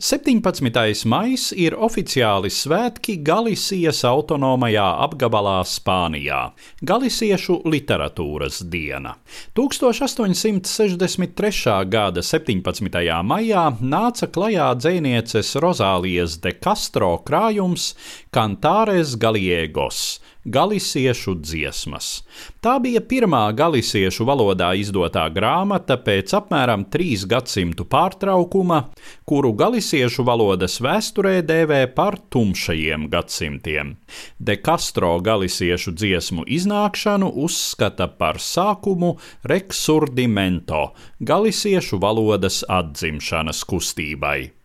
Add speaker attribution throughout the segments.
Speaker 1: 17. maijs ir oficiāli svētki Galisijas autonomajā apgabalā Spānijā - Galisiešu literatūras diena. 1863. gada 17. maijā nāca klajā dzinieces Rozālijas de Castro krājums Cantāres Galiegos Galisiešu dziesmas. Tā bija pirmā galisiešu valodā izdotā grāmata pēc apmēram trīs gadsimtu pārtraukuma, kuru galisiešu valodas vēsturē dēvē par tumšajiem gadsimtiem. De Castro galisiešu dziesmu iznākšanu uzskata par sākumu Reksurdimento, galisiešu valodas atzimšanas kustībai.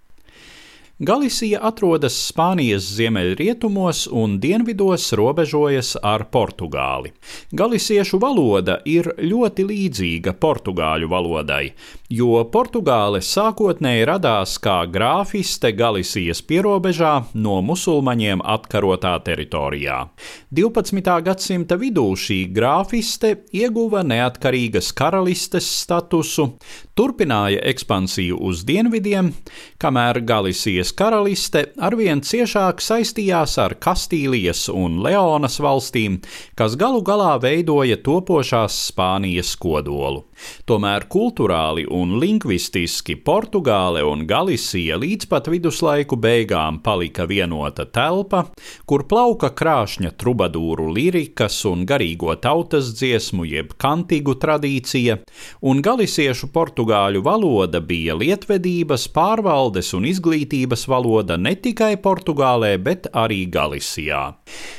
Speaker 1: Galisija atrodas Spānijas ziemeļrietumos un dienvidos robežojas ar Portugāli. Galisiešu valoda ir ļoti līdzīga portugāļu valodai, jo Portugāle sākotnēji radās kā grāfiste Galisijas pierobežā no musulmaņiem atkarotā teritorijā. 12. gadsimta vidū šī grāfiste ieguva neatkarīgas karalistes statusu, turpināja ekspansiju uz dienvidiem, kamēr Galisijas karaliste arvien ciešāk saistījās ar Kastīlijas un Leonas valstīm, kas galu galā veidoja topošās Spānijas kodolu. Tomēr kultūrāli un lingvistiski Portugāle un Galisija līdz pat viduslaiku beigām palika vienota telpa, kur plauka krāšņa trubadūru lirikas un garīgo tautas dziesmu jeb kantīgu tradīcija, un galisiešu portugāļu valoda bija lietvedības, pārvaldes un izglītības valoda ne tikai Portugālē, bet arī Galisijā.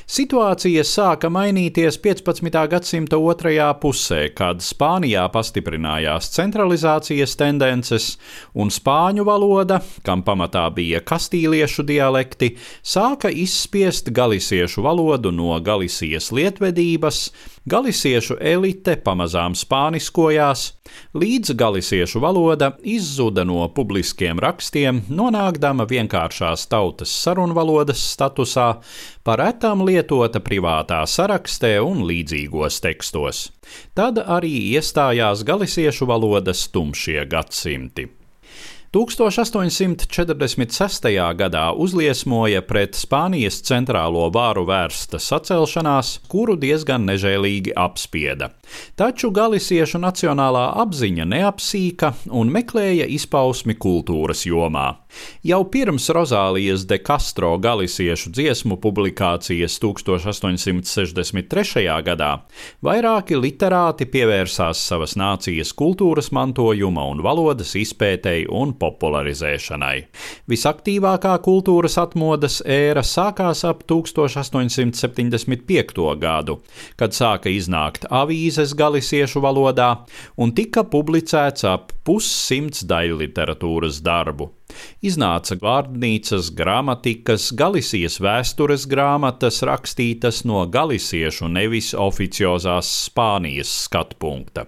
Speaker 1: Situācija sāka mainīties 15. gadsimta otrajā pusē, kad Spānijā pastiprinājās centralizācijas tendences, un spāņu valoda, kam pamatā bija kastīliešu dialekti, sāka izspiest galisiešu valodu no Galisijas lietvedības, galisiešu elite pamazām spāniskojās, līdz galisiešu valoda izzuda no publiskiem rakstiem, nonākdama vienkāršās tautas sarunvalodas statusā, par etām lietota privātā sarakstē un līdzīgos tekstos. Tad arī iestājās galisiešu valodas tumšie gadsimti. 1846. gadā uzliesmoja pret Spānijas centrālo vāru vērsta sacelšanās, kuru diezgan nežēlīgi apspieda. Taču galisiešu nacionālā apziņa neapsīka un meklēja izpausmi kultūras jomā. Jau pirms Rozālijas de Castro galisiešu dziesmu publikācijas 1863. gadā vairāki literāti pievērsās savas nācijas kultūras mantojuma un valodas izpētei un popularizēšanai. Visaktīvākā kultūras atmodas ēra sākās ap 1875. gadu, kad sāka iznākt avīzes galisiešu valodā un tika publicēts ap pussimts daļu literatūras darbu. Iznāca vārdnīcas, gramatikas, Galisijas vēstures grāmatas rakstītas no galisiešu, nevis oficiozās Spānijas skatu punkta.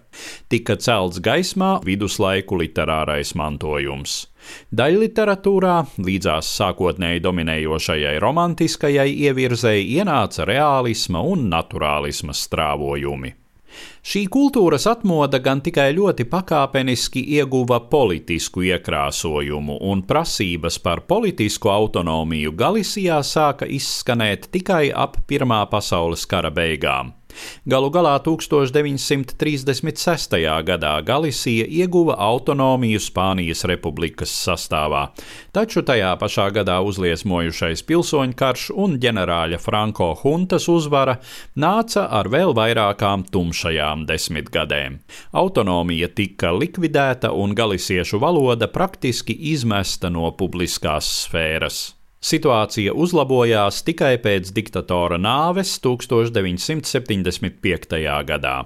Speaker 1: Tika celts gaismā viduslaiku literārais mantojums. Daļliteratūrā līdzās sākotnēji dominējošajai romantiskajai ievirzei ienāca reālisma un naturālisma strāvojumi. Šī kultūras atmoda gan tikai ļoti pakāpeniski ieguva politisku iekrāsojumu, un prasības par politisku autonomiju Galisijā sāka izskanēt tikai ap Pirmā pasaules kara beigām. Galu galā 1936. gadā Galisija ieguva autonomiju Spānijas republikas sastāvā, taču tajā pašā gadā uzliesmojušais pilsoņkarš un ģenerāļa Franko Huntas uzvara nāca ar vēl vairākām tumšajām desmitgadēm. Autonomija tika likvidēta un galisiešu valoda praktiski izmesta no publiskās sfēras. Situācija uzlabojās tikai pēc diktatora nāves 1975. gadā.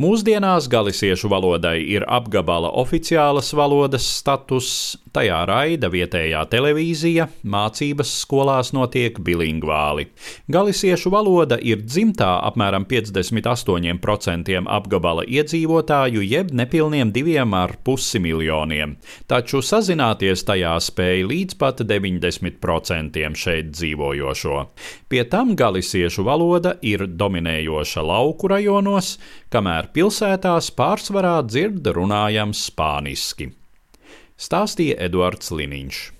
Speaker 1: Mūsdienās galisiešu valodai ir apgabala oficiālas valodas status, tajā raida vietējā televīzija, mācības skolās notiek bilingvāli. Galisiešu valoda ir dzimtā apmēram 58% apgabala iedzīvotāju, jeb nepilniem diviem ar pusi miljoniem, taču sazināties tajā spēja līdz pat 90% šeit dzīvojošo. Pie tam galisiešu valoda ir dominējoša lauku rajonos, kamēr pilsētās pārsvarā dzird runājams spāniski. Stāstīja Eduards Liniņš.